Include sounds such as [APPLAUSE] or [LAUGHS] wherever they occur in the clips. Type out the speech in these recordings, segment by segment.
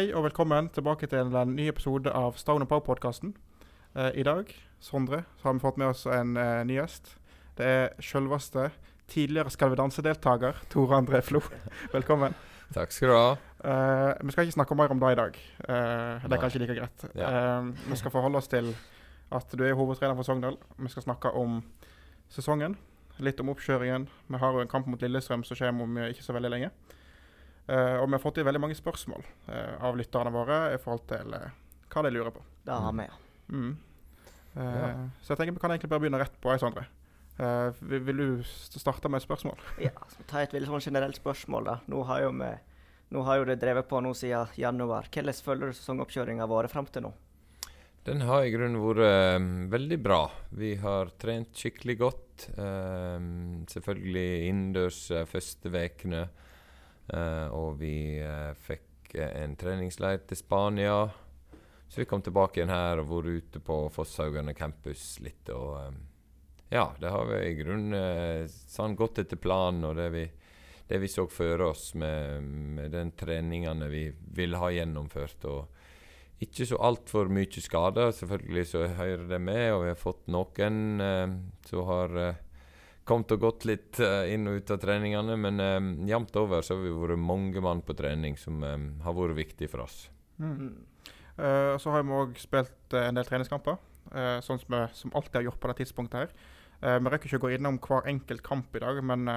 Hei og velkommen tilbake til en ny episode av Stone Pow-podkasten. Eh, I dag, Sondre, så har vi fått med oss en eh, ny gjest. Det er selveste tidligere Skal vi danse-deltaker Tore André Flo. [LAUGHS] velkommen. Takk skal du ha. Eh, vi skal ikke snakke mer om deg i dag. Eh, det er kanskje like greit. Ja. Eh, vi skal forholde oss til at du er hovedtrener for Sogndal. Vi skal snakke om sesongen. Litt om oppkjøringen. Vi har jo en kamp mot Lillestrøm som kommer om eh, ikke så veldig lenge. Eh, og vi har fått inn veldig mange spørsmål eh, av lytterne våre i forhold til eh, hva de lurer på. Det har vi, ja. Mm. Eh, Ja. Så jeg tenker vi kan egentlig bare begynne rett på. Jeg, Sondre. Uh, vil, vil du starte med et spørsmål? ja så ta et veldig sånn generelt spørsmål. da. Nå har jo, vi, nå har jo det drevet på nå siden januar. Hvordan føler du sesongoppkjøringa har vært fram til nå? Den har i grunnen vært veldig bra. Vi har trent skikkelig godt. Eh, selvfølgelig innendørs første ukene. Eh, og vi eh, fikk eh, en treningsleir til Spania. Så vi kom tilbake igjen her og vært ute på Fosshaugane campus litt. Og ja, det har vi i grunnen sånn gått etter planen og det vi, det vi så for oss med, med den treningene vi ville ha gjennomført. og ikke så altfor mye skader, selvfølgelig så hører det med. Og vi har fått noen eh, som har eh, kommet og gått litt eh, inn og ut av treningene. Men um, jevnt over så har vi vært mange mann på trening, som um, har vært viktig for oss. Mm. Uh, så har vi òg spilt uh, en del treningskamper, uh, sånn som vi som alltid har gjort på det tidspunktet her. Vi rekker ikke å gå innom hver enkelt kamp i dag, men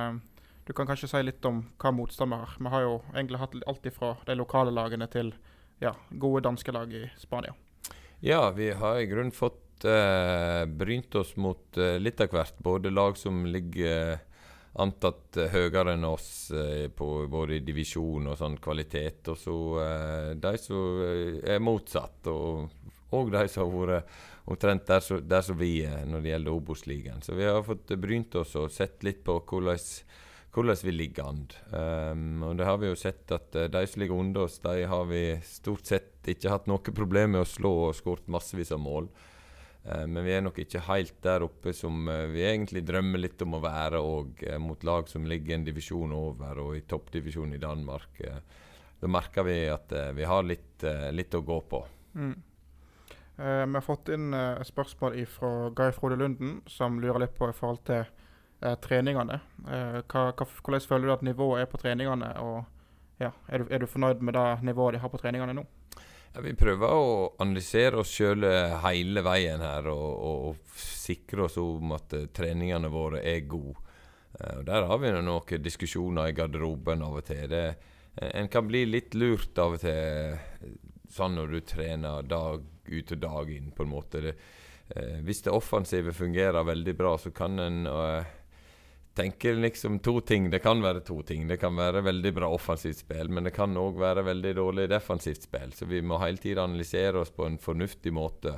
du kan kanskje si litt om hva motstand vi har. Vi har jo egentlig hatt alt ifra de lokale lagene til ja, gode danske lag i Spania. Ja, vi har i grunnen fått eh, brynt oss mot eh, litt av hvert. Både lag som ligger eh, antatt høyere enn oss på både divisjon og sånn kvalitet, og så de som er motsatt. Og, og de som har vært omtrent der som der som vi er når det gjelder Obos-ligaen. Så vi har fått brynt oss og sett litt på hvordan hvordan vi ligger an. Um, og det har vi jo sett at de som ligger under oss, de har vi stort sett ikke hatt noe problem med å slå og skåret massevis av mål. Eh, men vi er nok ikke helt der oppe som eh, vi egentlig drømmer litt om å være òg, mot lag som ligger en divisjon over og i toppdivisjonen i Danmark. Eh, da merker vi at eh, vi har litt, eh, litt å gå på. Mm. Eh, vi har fått inn eh, et spørsmål fra Guy Frode Lunden, som lurer litt på i forhold til eh, treningene. Eh, hva, hva, hvordan føler du at nivået er på treningene? Og ja, er, du, er du fornøyd med det nivået de har på treningene nå? Ja, vi prøver å analysere oss sjøl hele veien her og, og, og sikre oss om at eh, treningene våre er gode. Eh, og Der har vi noen diskusjoner i garderoben av og til. Det, en kan bli litt lurt av og til eh, sånn når du trener dag ut og dag inn, på en måte. Det, eh, hvis det offensive fungerer veldig bra, så kan en eh, tenker liksom to ting. Det kan være to ting. Det kan være veldig bra offensivt spill, men det kan òg være veldig dårlig defensivt spill. Så vi må hele tida analysere oss på en fornuftig måte.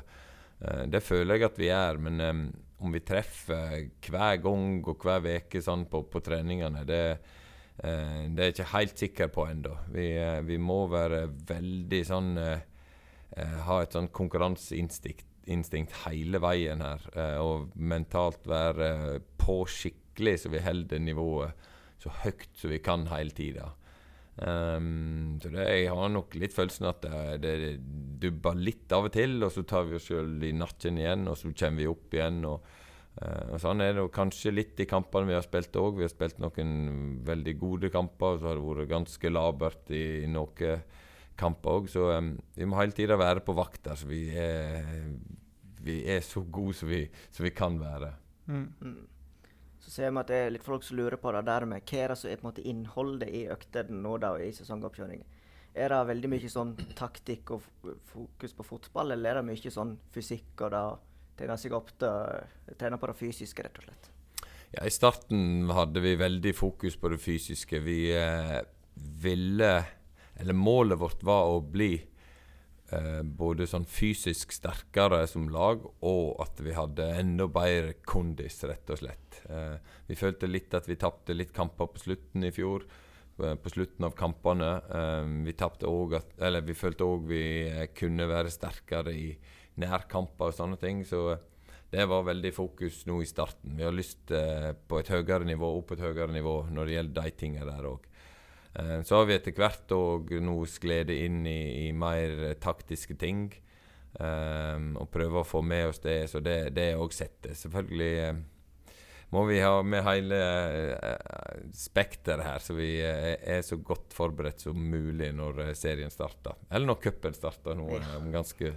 Eh, det føler jeg at vi er, men eh, om vi treffer hver gang og hver uke sånn på, på treningene, det, eh, det er jeg ikke helt sikker på ennå. Vi, vi må være veldig sånn Ha et sånn konkurranseinstinkt hele veien her, og mentalt være eh, på skikkelig så vi holder nivået så høyt som vi kan hele tida. Um, så det, jeg har nok litt følelsen at det, det dubber litt av og til, og så tar vi oss sjøl i nakken igjen, og så kommer vi opp igjen. og uh, og Sånn er det og kanskje litt i kampene vi har spilt òg. Vi har spilt noen veldig gode kamper, og så har det vært ganske labert i, i noen kamper òg. Så um, vi må hele tida være på vakt der, så vi er, vi er så gode som vi, som vi kan være. Mm. Så ser vi at det er litt folk som lurer på det der med hva er det som er på en måte innholdet i øktene nå da i sesongoppkjøringen. Er det veldig mye sånn taktikk og fokus på fotball, eller er det mye sånn fysikk og da trene seg opp til Trene på det fysiske, rett og slett? Ja, I starten hadde vi veldig fokus på det fysiske. Vi eh, ville Eller målet vårt var å bli eh, både sånn fysisk sterkere som lag, og at vi hadde enda bedre kondis, rett og slett. Eh, vi følte litt at vi tapte litt kamper på slutten i fjor. eh, På slutten av kampene. Eh, vi tapte Eller vi følte òg vi kunne være sterkere i nærkamper og sånne ting. Så det var veldig fokus nå i starten. Vi har lyst på et høyere nivå, opp et høyere nivå når det gjelder de tingene der òg. Eh, så har vi etter hvert òg nå skledet inn i, i, mer taktiske ting. Um, og prøver å få med oss det. Så det, det er òg sett. Selvfølgelig um, må vi ha med hele uh, spekteret her, så vi uh, er så godt forberedt som mulig når uh, serien starter. Eller når cupen starter nå om ganske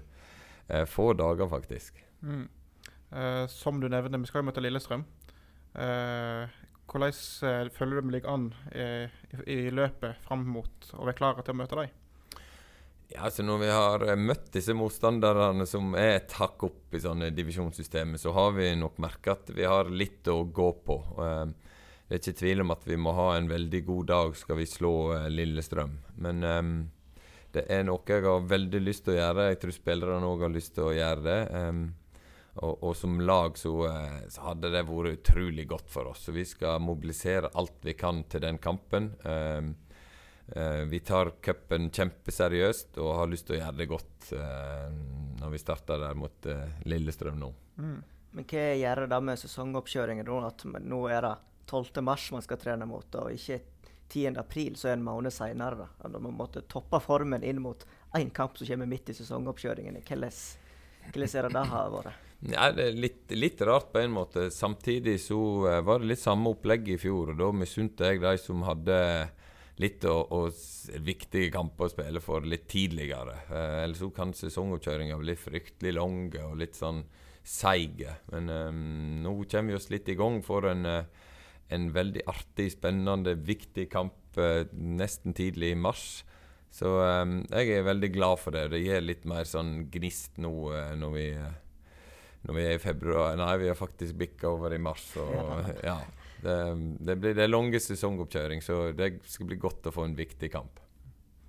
få dager, faktisk. Mm. som du nevner, vi skal jo møte Lillestrøm. Hvordan føler du vi ligger an i, i, løpet fram mot å være klare til å møte dem? Ja, altså Når vi har eh, møtt disse motstanderne som er et hakk opp i sånne divisjonssystemet, så har vi nok merka at vi har litt å gå på. Eh, det er ikke tvil om at vi må ha en veldig god dag skal vi slå eh, Lillestrøm. Men um, det er noe jeg har veldig lyst til å gjøre. Jeg tror spillerne òg har lyst til å gjøre det. Um, og, og, som lag så, så, hadde det vært utrolig godt for oss. Så vi skal mobilisere alt vi kan til den kampen. Um, Uh, vi tar cupen kjempeseriøst og har lyst til å gjøre det godt uh, når vi starter der mot uh, Lillestrøm nå. Mm. Men hva gjør det da med sesongoppkjøringen nå? At nå er det 12. mars man skal trene mot, og ikke 10. april, så er en måned seinere. Man måtte toppe formen inn mot én kamp som kommer midt i sesongoppkjøringen. Hvordan, hvordan er det da har vært? Ja, det er litt, litt, rart på en måte. Samtidig så var det litt samme opplegg i fjor. og Da misunte jeg de som hadde litt å, å, viktige kamper å spille for litt tidligere. Eh, eller så kan sesongoppkjøringa bli fryktelig lang og litt sånn seige. Men eh, nå kommer vi oss litt i gang for en, eh, en veldig artig, spennende, viktig kamp eh, nesten tidlig i mars. Så eh, jeg er veldig glad for det. Det gir litt mer sånn gnist nå eh, når vi når vi er i februar Nei, vi har faktisk bikka over i mars. Og, ja. Det, det, blir det lange sesongoppkjøring, så det skal bli godt å få en viktig kamp.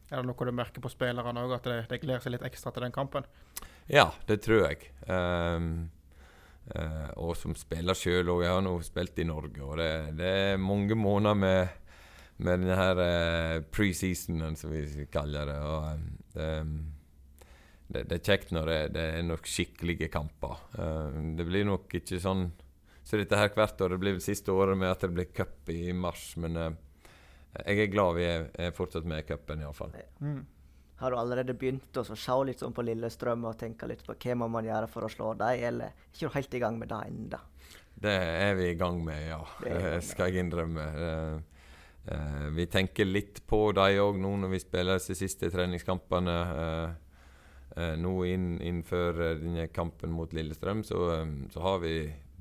Er det noe du merker på spillerne òg, at det gleder seg litt ekstra til den kampen? Ja, det tror jeg. Um, uh, og som spiller sjøl òg. Jeg har nå spilt i Norge, og det, det er mange måneder med, med denne her uh, preseasonen, som vi kaller det. Og, um, det, det, det, er kjekt når det, det er nok skikkelige kamper. Uh, det blir nok ikke sånn så dette her hvert år. Det blir vel siste året med at det blir cup i mars. Men uh, jeg er glad vi er, er fortsatt med i cupen, iallfall. Mm. Har du allerede begynt å se litt sånn på Lillestrøm og tenke litt på hva må man gjøre for å slå dem, eller er ikke du helt i gang med det ennå? Det er vi i gang med, ja. Det skal jeg innrømme. Uh, uh, vi tenker litt på dem òg nå når vi spiller de siste treningskampene. Nå inn, innenfor denne kampen mot Lillestrøm, så, så har vi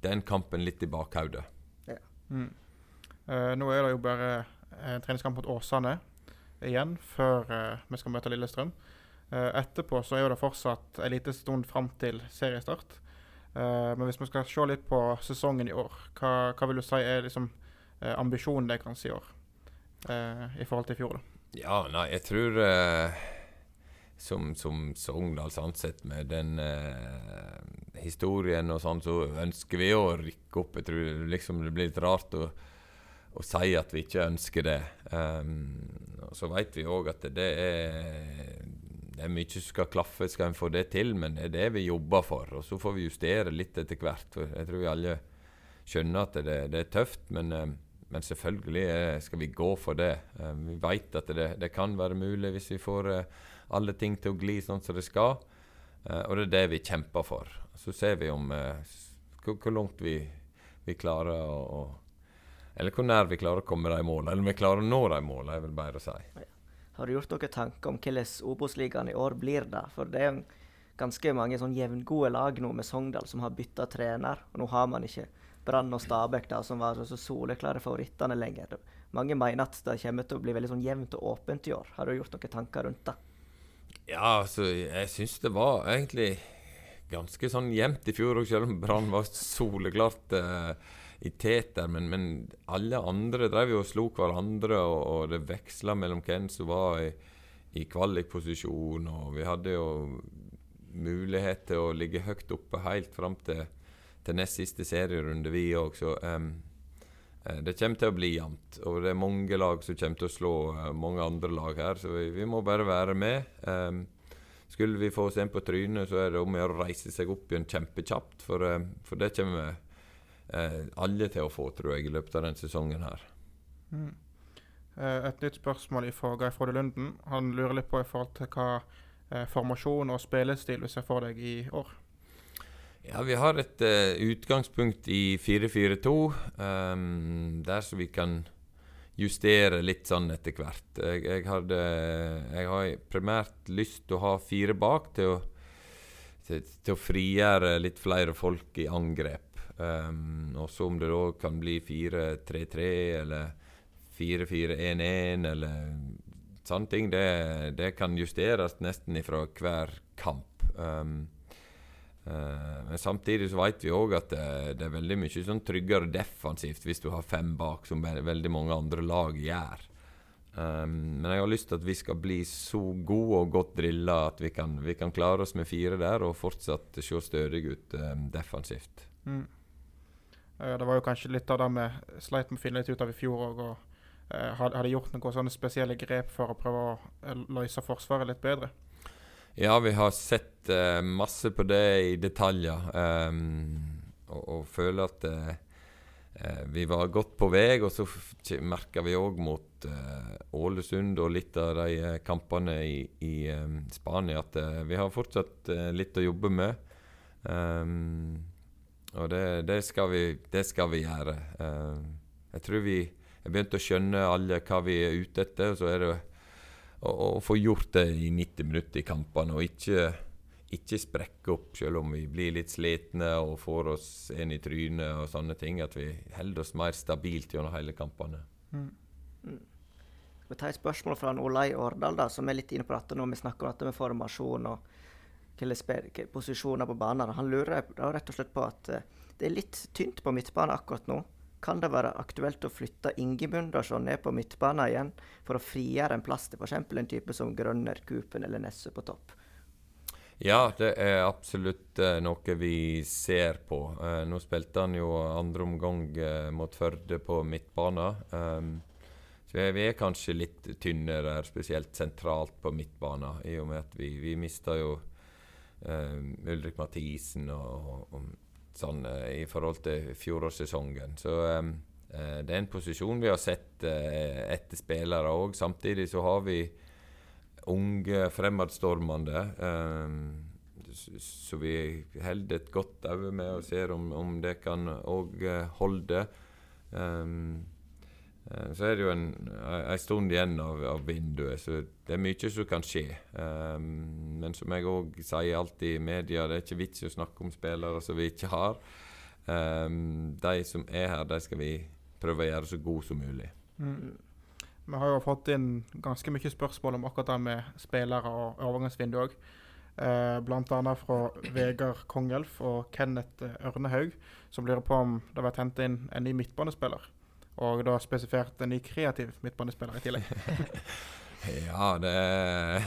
den kampen litt i bakhodet. Ja. Mm. Eh, nå er det jo bare en treningskamp mot Åsane igjen, før eh, vi skal møte Lillestrøm. Eh, etterpå så er det fortsatt en liten stund fram til seriestart. men hvis vi skal se litt på sesongen i år, hva, hva vil du si er liksom, ambisjonen deres si i år i forhold til i fjor? da? Ja, nei, jeg tror som, som Sogndal sett, med den eh, historien og sånn, så ønsker vi å rykke opp. Jeg tror liksom det blir litt rart å, å si at vi ikke ønsker det. Um, og så vet vi òg at det er, det er mye som skal klaffe skal en få det til, men det er det vi jobber for. Og så får vi justere litt etter hvert. For jeg tror vi alle skjønner at det, det er tøft, men, um, men selvfølgelig skal vi gå for det. Um, vi vet at det, det, kan være mulig hvis vi får uh, alle ting til å gli sånn som det skal. Uh, og det er det vi kjemper for. Så ser vi om uh, hvor, langt vi, vi klarer å, Eller hvor nær vi klarer å komme de målene. Eller om vi klarer å nå de målene, jeg vil bare si. Har du gjort noen tanker om hvordan Obos-ligaen i år blir da? For det er ganske mange sånn jevngode lag nå med Sogndal som har bytta trener. Og nå har man ikke Brann og Stabæk da, som var så soleklare favorittene lenger. Mange mener at det kommer til å bli veldig sånn jevnt og åpent i år. Har du gjort noen tanker rundt det? Ja, altså, jeg syns det var egentlig ganske sånn jevnt i fjor òg, selv om Brann var soleklart uh, i teter. Men, men, alle andre drev jo og slo hverandre, og, og det veksla mellom hvem som var i, i kvalikposisjon. Og vi hadde jo mulighet til å ligge høyt oppe helt fram til, til nest siste serierunde, vi òg. Så um, det kommer til å bli jevnt. Og det er mange lag som kommer til å slå uh, mange andre lag her, så vi, vi må bare være med. Um, skulle vi få oss en på trynet, så er det om å reise seg opp igjen kjempekjapt. For, for det kommer alle til å få, tror jeg, i løpet av denne sesongen her. Mm. Eh, et nytt spørsmål fra Geir Frode Lunden. Han lurer litt på i forhold til hva eh, formasjon og spillestil du ser for deg i år. Ja, vi har et uh, utgangspunkt i 4-4-2, um, der så vi kan justere litt sånn etter hvert. Jeg, jeg, hadde, jeg har primært lyst til å ha fire bak til å, til, til å frigjøre litt flere folk i angrep. Um, og så om det da kan bli 4-3-3 eller 4-4-1-1 eller sånne ting, det, det, kan justeres nesten ifra hver kamp. Um, men samtidig så vet vi òg at det, det, er veldig mye sånn tryggere defensivt hvis du har fem bak, som veldig mange andre lag gjør. Um, men jeg har lyst til at vi skal bli så gode og godt drilla at vi kan, vi kan klare oss med fire der og fortsatt se stødige ut um, defensivt. Mm. Det var jo kanskje litt av det vi sleit med å finne litt ut av i fjor òg. hadde har, de gjort noen sånne spesielle grep for å prøve å eh, løse Forsvaret litt bedre? Ja, vi har sett uh, masse på det i detaljer. Um, og, og, føler at uh, vi var godt på vei. Og så merka vi òg mot uh, Ålesund og litt av de kampene i, i um, Spania at vi har fortsatt litt å jobbe med. Um, og det, det, skal vi, det, skal vi, gjøre. jeg tror vi jeg begynte å skjønne alle hva vi er ute etter. og Så er det å, å få gjort det i 90 minutter i kampene, og ikke, ikke sprekke opp selv om vi blir litt slitne og får oss en i trynet og sånne ting. At vi holder oss mer stabilt gjennom hele kampene. Mm. Mm. Skal vi ta et spørsmål fra Olai Årdal, da, som er litt inne på dette når vi snakker om dette med formasjon og hvilke posisjoner på banen. Han lurer rett og slett på at uh, det er litt tynt på midtbanen akkurat nå. Kan det være aktuelt å flytte Ingemundarsson ned på midtbanen igjen for å frigjøre en plass til f.eks. en type som Grønner, Kupen eller Nesse på topp? Ja, det er absolutt uh, noe vi ser på. Uh, nå spilte han jo andre omgang uh, mot Førde på midtbanen. Um, så vi er kanskje litt tynnere, spesielt sentralt på midtbanen, i og med at vi, vi mista jo Ulrik Mathisen og, og sånn eh, i forhold til fjorårssesongen. Så um, det er en posisjon vi har sett uh, etter spillere òg. Samtidig så har vi unge fremadstormende. Så vi holder et godt øye med og ser om, om det kan òg holde. Um, Eh, så er det jo en, en stund igjen av, av, vinduet, så det er mye som kan skje. Um, men som jeg òg sier alltid i media, det er ikke vits i å snakke om spillere som vi ikke har. Um, de som er her, de skal vi prøve å gjøre så gode som mulig. Mm. Vi har jo fått inn ganske mye spørsmål om akkurat det med spillere og overgangsvindu òg. Eh, Bl.a. fra Vegard Kongelf og Kenneth Ørnehaug, som lurer på om det har vært hentet inn en ny midtbanespiller. Og da spesifert en ny kreativ midtbanespiller i tillegg. [LAUGHS] ja, det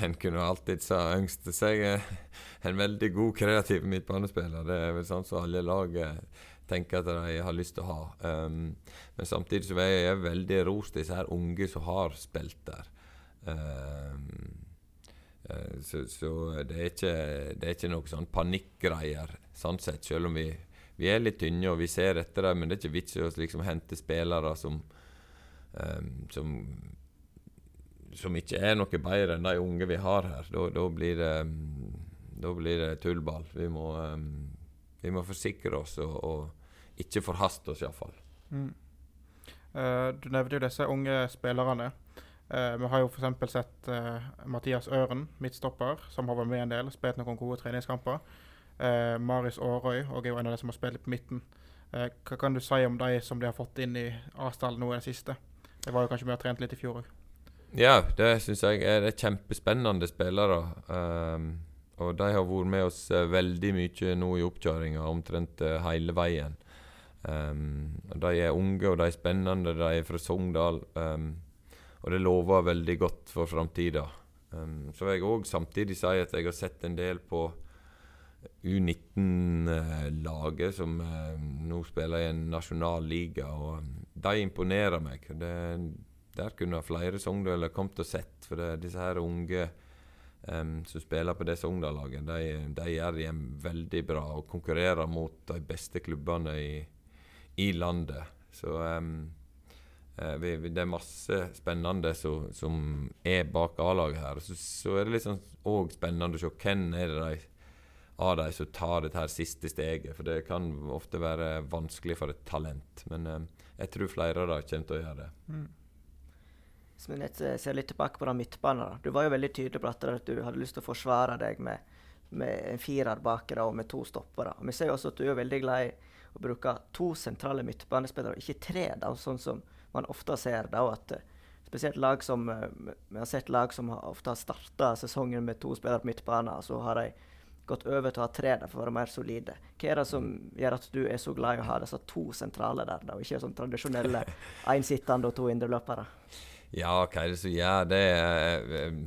en kunne alltid ønske seg en veldig god kreativ midtbanespiller. Det er vel sånn som alle lag tenker at de har lyst til å ha. Um, men samtidig så er jeg veldig ros disse her unge som har spilt der. Um, så, så det, er ikke, det er ikke noe sånn panikkgreier, sånn sett, selv om vi vi er litt tynne, og vi ser etter dem, men det er ikke vits i å liksom hente spillere som, um, som som ikke er noe bedre enn de unge vi har her. Da, blir, det, blir det tullball. Vi må, um, vi må forsikre oss og, og ikke forhaste oss, iallfall. Mm. Uh, du nevnte jo disse unge spillerne. Uh, vi har jo f.eks. sett uh, Mathias Øren, midtstopper, som har vært med en del, spilt noen gode treningskamper. Eh, Marius Aarøy og er jo en av de som har spilt på midten. Eh, hva kan du si om de som de har fått inn i Asdal nå i det siste? Det var jo kanskje med og trent litt i fjor òg. Ja, det syns jeg er det kjempespennende spillere. Um, og de har vært med oss uh, veldig mye nå i oppkjøringa, omtrent uh, hele veien. Um, de er unge og de er spennende. De er fra Sogndal. Um, og det lover veldig godt for framtida. så vil jeg òg samtidig si at jeg har sett en del på U19-laget som eh, nå spiller i en nasjonal liga. og um, De imponerer meg. Det, der kunne flere Sogndøler kommet og sett. For det, disse her unge um, som spiller på det Sogndal-laget, de, de, gjør det veldig bra og konkurrerer mot de beste klubbene i, i landet. Så um, eh, vi, det er masse spennende som, som er bak A-laget her. Så, så, er det liksom òg spennende å se hvem er det de av de som tar dette siste steget. For det kan ofte være vanskelig for et talent. Men eh, jeg tror flere av dem kommer til å gjøre det. Mm. Hvis vi eh, ser litt tilbake på den midtbanen. Du var jo veldig tydelig på at du hadde lyst til å forsvare deg med, med en firer bak og med to stoppere. Vi ser jo også at du er veldig glad i å bruke to sentrale midtbanespillere, ikke tre, da, sånn som man ofte ser. da, at eh, Spesielt lag som Vi har sett lag som ofte har starta sesongen med to spillere på midtbanen, og så har de gått over til å ha tre der for å være mer solide. Hva er det som gjør at du er så glad i å ha disse to sentrale der, da, og ikke sånn tradisjonelle [LAUGHS] én og to indreløpere? Ja, hva er det som gjør det? Eh,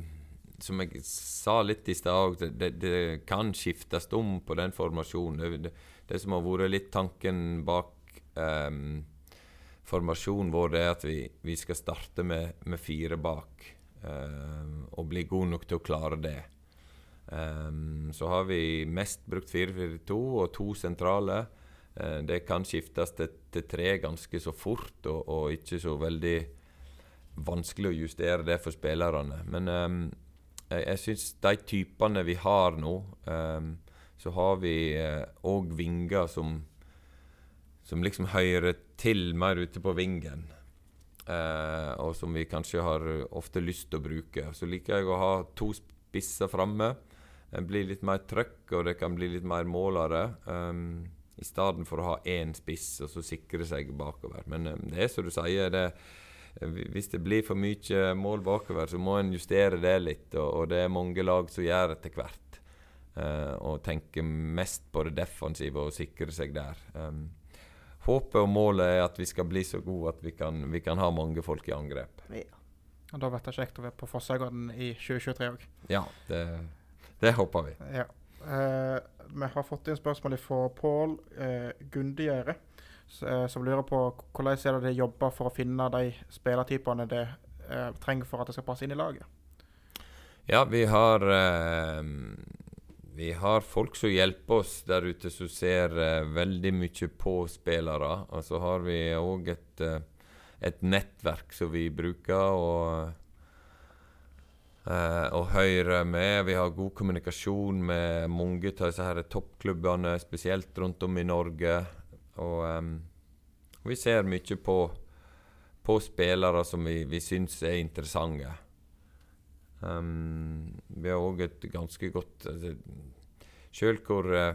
som jeg sa litt i stad det, det, det, kan skiftes om på den formasjonen. Det, det, som har vært litt tanken bak um, formasjonen vår, er at vi, vi skal starte med, med fire bak. Um, og bli gode nok til å klare det. Um, så har vi mest brukt 4-4-2 og to sentrale. Uh, det kan skiftes til, til, tre ganske så fort, og, og, ikke så veldig vanskelig å justere det for spillerne. Men um, jeg, jeg syns de typene vi har nå um, Så har vi òg uh, vinger som, som liksom hører til mer ute på vingen. Uh, og som vi kanskje har ofte lyst til å bruke. Så liker jeg å ha to spisser framme. Blir litt mer trøkk, og det kan bli litt mer målere. Um, I stedet for å ha én spiss og så sikre seg bakover. Men um, det er som du sier, det, hvis det blir for mye mål bakover, så må en justere det litt. Og, og, det er mange lag som gjør etter hvert. Uh, og tenker mest på det defensive og sikre seg der. Um, håpet og målet er at vi skal bli så gode at vi kan, vi kan ha mange folk i angrep. Ja. Og Da blir det kjekt å være på Fosshaugården i 2023 òg. Ja, det det håper vi. Ja. Eh, vi har fått inn spørsmål fra Pål eh, Gundegjerde, uh, som lurer på hvordan er det de jobber for å finne de spillertypene de eh, trenger for at det skal passe inn i laget. Ja, vi har vi har folk som hjelper oss der ute, som ser veldig mye på spillere. Og så har vi òg et, et nettverk som vi bruker. og Uh, og Høyre med. Vi har god kommunikasjon med mange av disse her toppklubbene, spesielt rundt om i Norge. Og um, vi ser mye på, på spillere som vi, vi syns er interessante. Um, vi har òg et ganske godt altså, Sjøl hvor uh,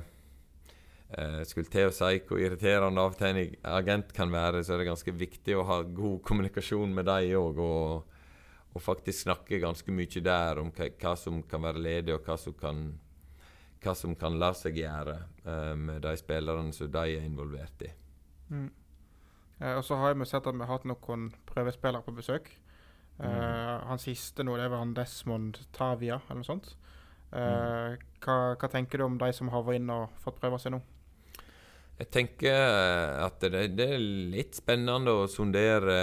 uh, skulle til å si hvor irriterende av og til en agent kan være, så er det ganske viktig å ha god kommunikasjon med dem òg. Og, og faktisk snakke ganske mye der om hva, som kan være ledig, og hva som kan, hva som kan la seg gjøre uh, med de spillerne som de er involvert i. Mm. Eh, og så har vi sett at vi har hatt noen prøvespillere på besøk. Mm. Uh, han siste nå, det var han Desmond Tavia, eller noe sånt. Eh, mm. hva, hva, tenker du om de som har vært inn og fått prøve seg nå? Jeg tenker eh, at det, det, er litt spennende å sondere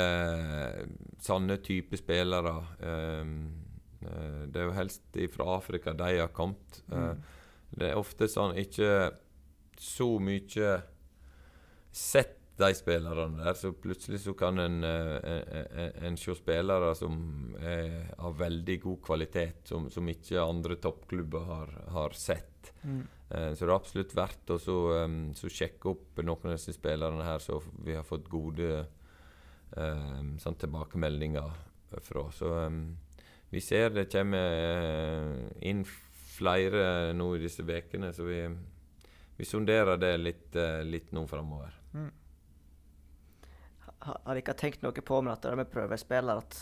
eh, type spillere. Um, det er jo helst fra Afrika de har kommet. Mm. Det er ofte sånn ikke så mye sett de spillerne der, så plutselig så kan en, en, en se spillere som er av veldig god kvalitet, som, som ikke andre toppklubber har, har sett. Mm. Eh, så det er absolutt verdt å sjekke opp noen av disse spillerne her, så vi har fått gode sånn tilbakemeldinger fra. Så vi ser det kommer uh, inn flere nå i disse ukene, så vi, vi sonderer det litt, uh, litt nå framover. Mm. Har dere tenkt noe på med dette med prøvespiller? At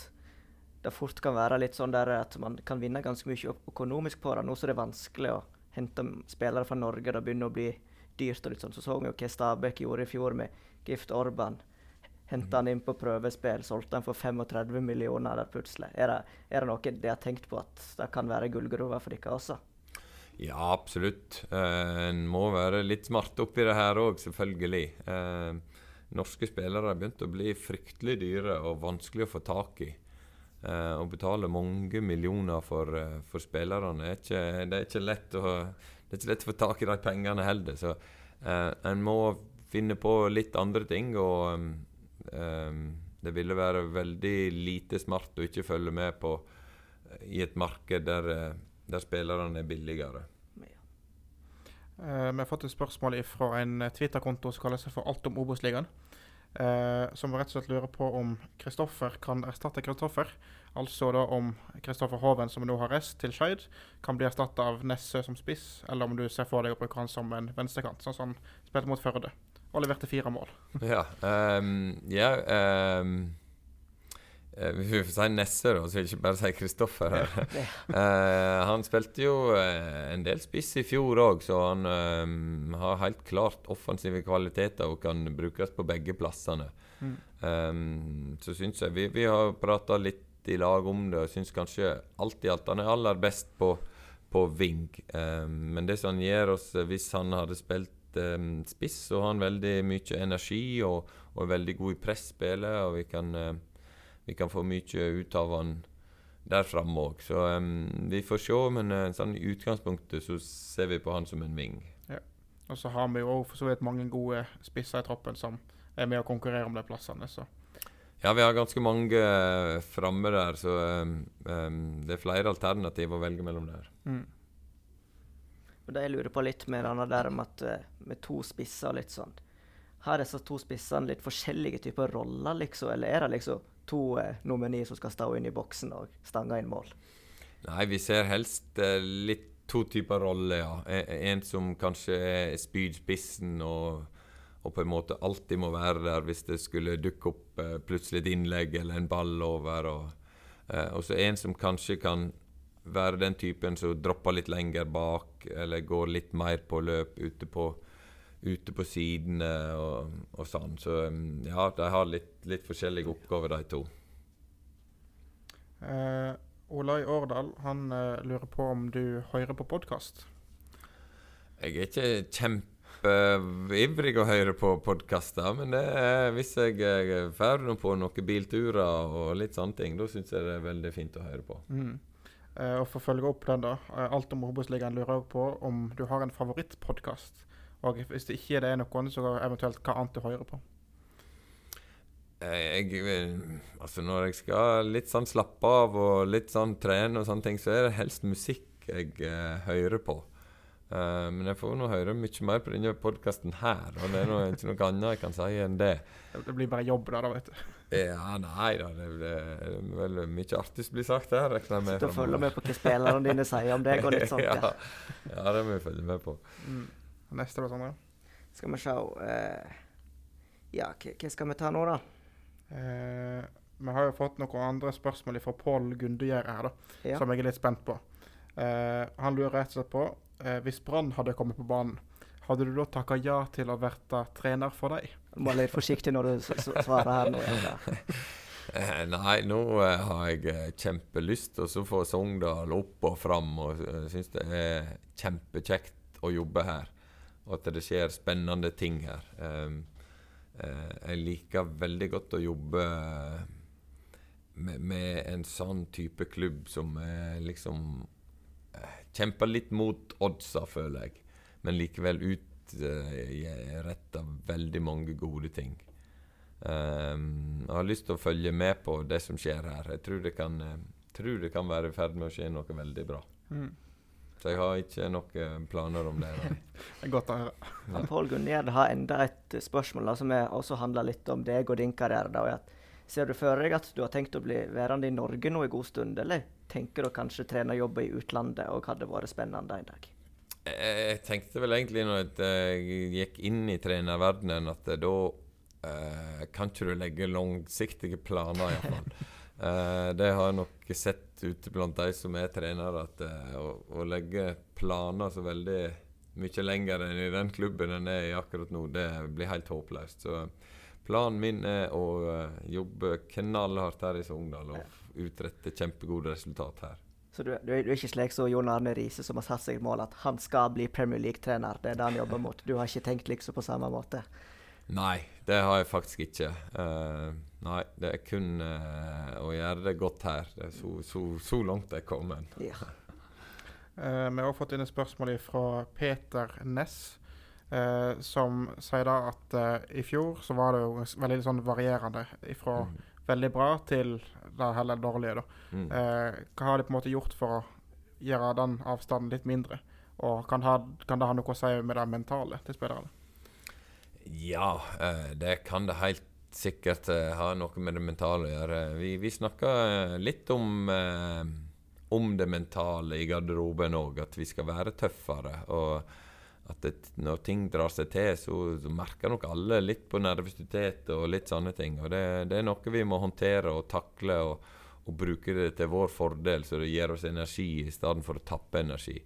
det fort kan være litt sånn der at man kan vinne ganske mye økonomisk på det, nå som det er vanskelig å hente spillere fra Norge. Det begynner å bli dyrt. og litt sånn. Så så vi jo hva Stabæk gjorde i fjor med Gift Orban. Henta han inn på prøvespill, solgte han for 35 millioner der plutselig. Er det, er det noe de har tenkt på at det kan være gullgruver for dere også? Ja, absolutt. Uh, en må være litt smart oppi det her òg, selvfølgelig. Uh, norske spillere har begynt å bli fryktelig dyre og vanskelig å få tak i. Å betale mange millioner for, uh, for spillerne er ikke, det er ikke lett å det er ikke lett å få tak i de pengene heller. Så uh, en må finne på litt andre ting. Og um, det ville være veldig lite smart å ikke følge med på eh, i et marked der, eh, der spillerne er billigere. Uh, vi har fått et spørsmål fra en Twitter-konto som kaller seg for Alt om Obos-ligaen. Eh, som rett og slett lurer på om Kristoffer kan erstatte Kristoffer. Altså da om Kristoffer Hoven, som nå har reist til Skeid, kan bli erstatta av Nesse som spiss, eller om du ser for deg å bruke han som en venstrekant, sånn som han spilte mot Førde og leverte fire mål. Ja. Um, ja um, vi får si Nesse, da, så ikke bare si Kristoffer her. uh, [LAUGHS] han spilte jo uh, en del spiss i fjor òg, så han um, har helt klart offensive kvaliteter og kan brukes på begge plassene. Mm. Um, så syns jeg Vi, vi har prata litt i lag om det, og syns kanskje alt i alt han er aller best på, på ving. Um, men det som han gjør oss, hvis han hadde spilt spiss, så har han veldig mye energi og, og er veldig god i presspillet. Og vi kan, uh, vi kan få mye ut av han der framme òg. Så um, vi får se, men uh, sånn, i utgangspunktet så ser vi på han som en ving. Ja. Og så har vi jo for så vidt mange gode spisser i troppen som er med å konkurrere om de plassene. så... Ja, vi har ganske mange uh, framme der, så um, um, det er flere alternativer å velge mellom der. Mm. Og det jeg lurer på litt med denne der med, at, eh, med to spisser og litt sånn Har disse to spissene litt forskjellige typer roller, liksom? Eller er det liksom to eh, nomini som skal stå inn i boksen og stange inn mål? Nei, vi ser helst eh, litt to typer roller, ja. En, som kanskje er spydspissen og, og, på en måte alltid må være der hvis det skulle dukke opp eh, plutselig et innlegg eller en ball over. Og, eh, så en som kanskje kan være den typen som dropper litt lenger bak, eller går litt mer på løp ute på, ute på sidene og, og, sånn. Så um, ja, de har litt, litt forskjellige oppgaver, de to. Uh, Olai Årdal han uh, lurer på om du hører på podkast? Jeg er ikke kjempeivrig å høre på podkaster, men det er, hvis jeg er ferdig på noen bilturer og litt sånne ting, da syns jeg det er veldig fint å høre på. Mm. Uh, og For å følge opp den, da. Alt om Obos-ligaen lurer jeg på om du har en favorittpodkast. Og hvis det ikke er det noen, så eventuelt hva annet du hører på. Eh, jeg, altså Når jeg skal litt sånn slappe av og litt sånn trene, og sånne ting, så er det helst musikk jeg eh, hører på. Uh, men jeg får nå høre mye mer på denne podkasten her, og det er noe, ikke noe annet jeg kan si enn det. Det blir bare jobb da, da vet du. Ja, nei da. Det er vel mye artig som blir sagt her, regner jeg med. Sitte og følge med på hva spillerne dine sier om deg og litt [LAUGHS] sånt. ja. ja, det må vi følge med på. Mm. Neste da, Sondre? Skal vi se uh, Ja, hva skal vi ta nå, da? Uh, vi har jo fått noen andre spørsmål fra Pål Gundegjerde her, da, ja. som jeg er litt spent på. Uh, han lurer rett og slett på eh, hvis Brann hadde kommet på banen, hadde du da takka ja til å bli trener for deg? Du må være litt forsiktig når du svarer her nå. [LAUGHS] Eh, nei, nå eh, har jeg kjempelyst til å få Sogndal opp og fram. Og syns det er kjempekjekt å jobbe her. Og at det skjer spennende ting her. Um, uh, jeg liker veldig godt å jobbe med, med, en sånn type klubb som liksom Kjemper litt mot oddsa, føler jeg. Men likevel utretta uh, veldig mange gode ting. Um, jeg har lyst til å følge med på det som skjer her. Jeg tror det kan, tror det kan være i ferd med å skje noe veldig bra. Mm. Så jeg har ikke noen planer om det. [LAUGHS] det er godt å høre. Ja. Pål Gunn har enda et spørsmål da, som også handler litt om deg og din karriere. Da, ser du for deg at du har tenkt å bli værende i Norge nå en god stund, eller tenker du kanskje trenerjobb i utlandet og hadde vært spennende en dag? Jeg tenkte vel egentlig når jeg gikk inn i trenerverdenen, at da eh, kan ikke du legge langsiktige planer, iallfall. [LAUGHS] eh, det har jeg nok sett ute blant de som er trenere, at eh, å, å, legge planer så veldig mye lenger enn i den klubben en er i akkurat nå, det blir helt håpløst. Så planen min er å uh, jobbe knallhardt her i Sogndal og utrette kjempegode resultat her. Så du, du, er, du er ikke slik som Jon Arne Riise, som har satt seg et mål at han skal bli Premier League-trener? Det er det han jobber mot. Du har ikke tenkt liksom på samme måte? Nei, det har jeg faktisk ikke. Uh, nei, det er kun uh, å gjøre det godt her. Det er så, så, så langt jeg er kommet. Ja. uh, vi har også fått inn et spørsmål fra Peter Ness. som sier da at i fjor så var det jo veldig sånn varierende fra mm veldig bra til det heller dårlige. da. Mm. Eh, hva har de på en måte gjort for å gjøre den avstanden litt mindre? Og kan, ha, kan det ha noe å si med det mentale til spillerne? Ja, eh, det kan det helt sikkert eh, ha noe med det mentale å gjøre. Vi, vi snakka eh, litt om, eh, om det mentale i garderoben òg, at vi skal være tøffere. og at det, når ting drar seg til, så, så, merker nok alle litt på nervøsitet og litt sånne ting. Og det, det, er noe vi må håndtere og takle og, og, bruke det til vår fordel, så det gir oss energi i stedet for å tappe energi.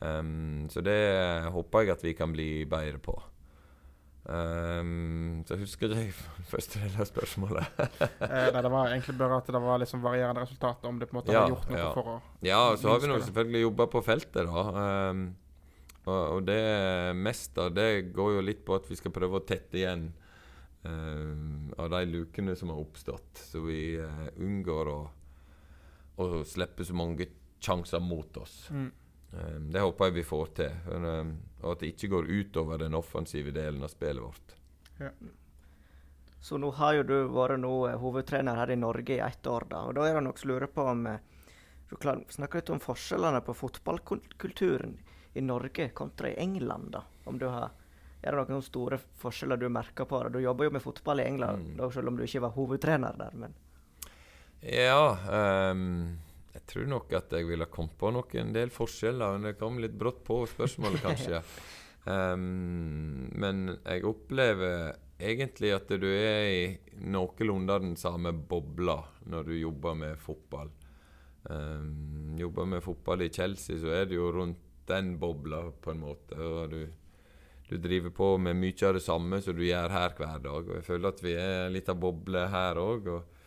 Um, så det håper jeg at vi kan bli bedre på. Um, så husker jeg ikke [LAUGHS] første del av spørsmålet. eh, nei, Det var egentlig bare at det var liksom varierende resultat, om det på en måte ja, har gjort noe ja. for å Ja, og så har vi nå selvfølgelig jobba på feltet, da. Um, og, og, det meste av det går jo litt på at vi skal prøve å tette igjen um, av de lukene som har oppstått, så vi uh, unngår å, å, slippe så mange sjanser mot oss. Mm. Um, det håper jeg vi får til. For, og at det ikke går utover den offensive delen av spillet vårt. Ja. Så nå har jo du vært nå, uh, hovedtrener her i Norge i ett år, da. Og da er det nok lurer på om Du snakker litt om forskjellene på fotballkulturen i Norge kontra i England? da? Om du har, Er det noen store forskjeller du merker på det? Du jobber jo med fotball i England, mm. da, selv om du ikke var hovedtrener der. men... Ja um, tror nok at jeg ville kommet på noen del forskjeller. Men det kom litt brått på spørsmålet, [LAUGHS] kanskje. um, men jeg opplever egentlig at du er i noenlunde den samme bobla når du jobber med fotball. Um, jobber med fotball i Chelsea, så er det jo rundt den bobla, på en måte. Og du, du, driver på med mye av det samme som du gjør her hver dag. Og jeg føler at vi er litt av boble her òg. Og,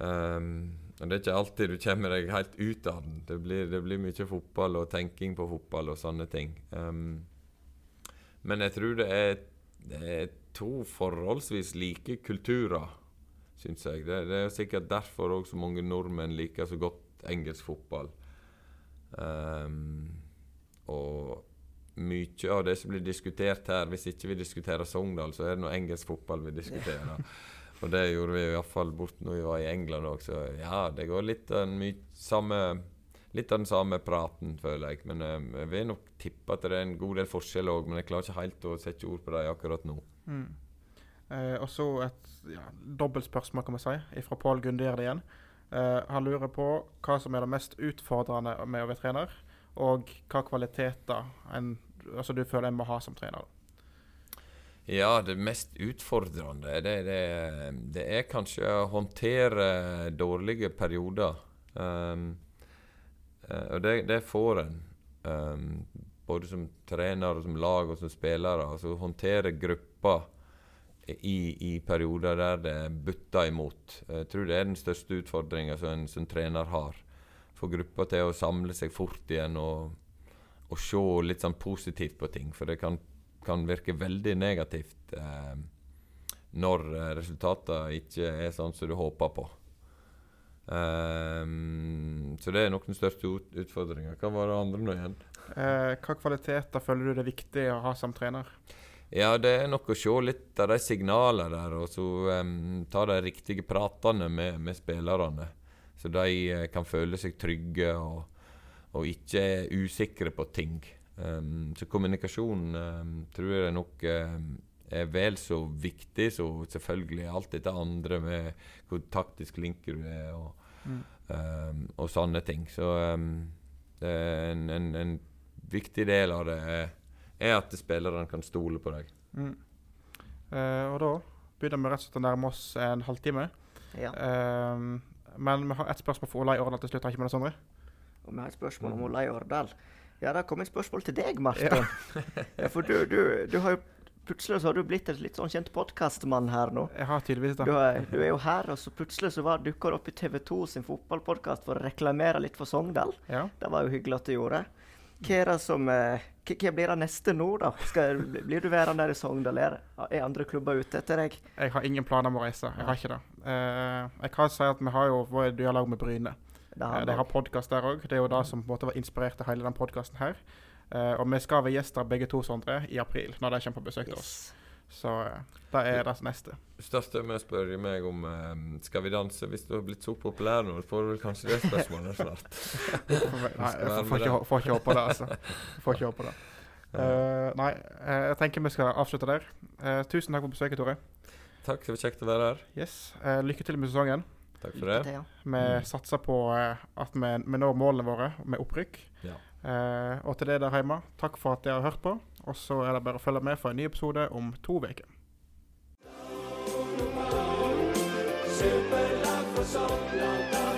um, og, det er ikke alltid du kommer deg helt ut av den. Det blir, det blir mye fotball og tenking på fotball og sånne ting. Um, men jeg tror det er, det er to forholdsvis like kulturer, syns jeg. Det, det, er sikkert derfor òg så mange nordmenn liker så godt engelsk fotball. Um, og mye av det som blir diskutert her, hvis ikke vi diskuterer Sogndal, så er det noe engelsk fotball vi diskuterer. [LAUGHS] og det gjorde vi iallfall bort når vi var i England òg, så ja, det går litt av den samme Litt av den samme praten, føler jeg. Men um, jeg vil nok tippe at det er en god del forskjell òg, men jeg klarer ikke helt å sette ord på det akkurat nå. Mm. Eh, og så et ja, dobbeltspørsmål, kan vi si, fra Pål Gundier igjen. Eh, han lurer på hva som er det mest utfordrende med å være trener og hva kvaliteter en, altså du føler en må ha som trener? Ja, det mest utfordrende det, det, det er kanskje å håndtere dårlige perioder. Um, og det, det, får en. Um, både som trener, og som lag og som spillere. Altså håndtere grupper i, i, perioder der det butter imot. Jeg tror det er den største utfordringa som en som trener har få gruppa til å samle seg fort igjen og, og, se litt sånn positivt på ting. For det kan, kan virke veldig negativt eh, når eh, resultatene ikke er sånn som du håper på. Um, så det er nok den største ut utfordringa. Hva var det andre nå igjen? Eh, hva kvaliteter føler du det er viktig å ha som trener? Ja, det er nok å se litt av de signalene der, og så um, ta de riktige pratene med, med spillerne. Så de kan føle seg trygge og, og ikke er usikre på ting. Um, så kommunikasjon um, tror jeg nok um, er vel så viktig som selvfølgelig alt dette andre med hvor taktisk flink du er og, mm. og sånne ting. Så det er en, en, en, viktig del av det er, er at spillerne kan stole på deg. Mm. Uh, og da begynner vi rett og slett å nærme oss en halvtime. Ja. Uh, men vi har ett spørsmål for Olai Årdal til slutt. har ikke med det, Sondre? Og vi har et spørsmål om Olai Årdal. Ja, det kom et spørsmål til deg, Martin. [LAUGHS] Ja. for du, du, du, har jo plutselig så har du blitt en litt sånn kjent podkastmann her nå. Jeg har tydeligvis det. Du er, du er jo her, og så plutselig så dukka du opp i TV 2 sin fotballpodkast for å reklamere litt for Sogndal. Ja. Det var jo hyggelig at du gjorde. Hva er det som eh, hva blir det neste nå, da? Skal, blir du værende der i Sogndal? Er, er andre klubber ute etter deg? Jeg har ingen planer om å reise. Jeg har ikke det. Uh, jeg kan si at vi har jo vår dialog med Bryne. Uh, de har podkast der òg. Det er jo det som på en måte var inspirert til hele den podkasten her. Uh, og vi skal være gjester begge to, Sondre, i april, når de kommer på besøk til oss. Så eh, det er det neste. Største med å spørre meg om um, Skal vi danse hvis du har blitt så populær nå? Får du vel kanskje det spørsmålet [LAUGHS] snart. Nei, jeg får, ikke, får ikke håpe det, altså. Får ikke håpe det. Uh, nei, uh, jeg tenker vi skal avslutte der. Uh, tusen takk for besøket, Tore. Takk, det var kjekt å være her. Yes, Lykke til med sesongen. Takk for det. Vi mm. satser på at vi, vi, når målene våre med opprykk. Ja. og til det der hjemme, takk for at dere har hørt på. Og så er det bare å følge med for en ny episode om to uker. Superlag for Sogndal,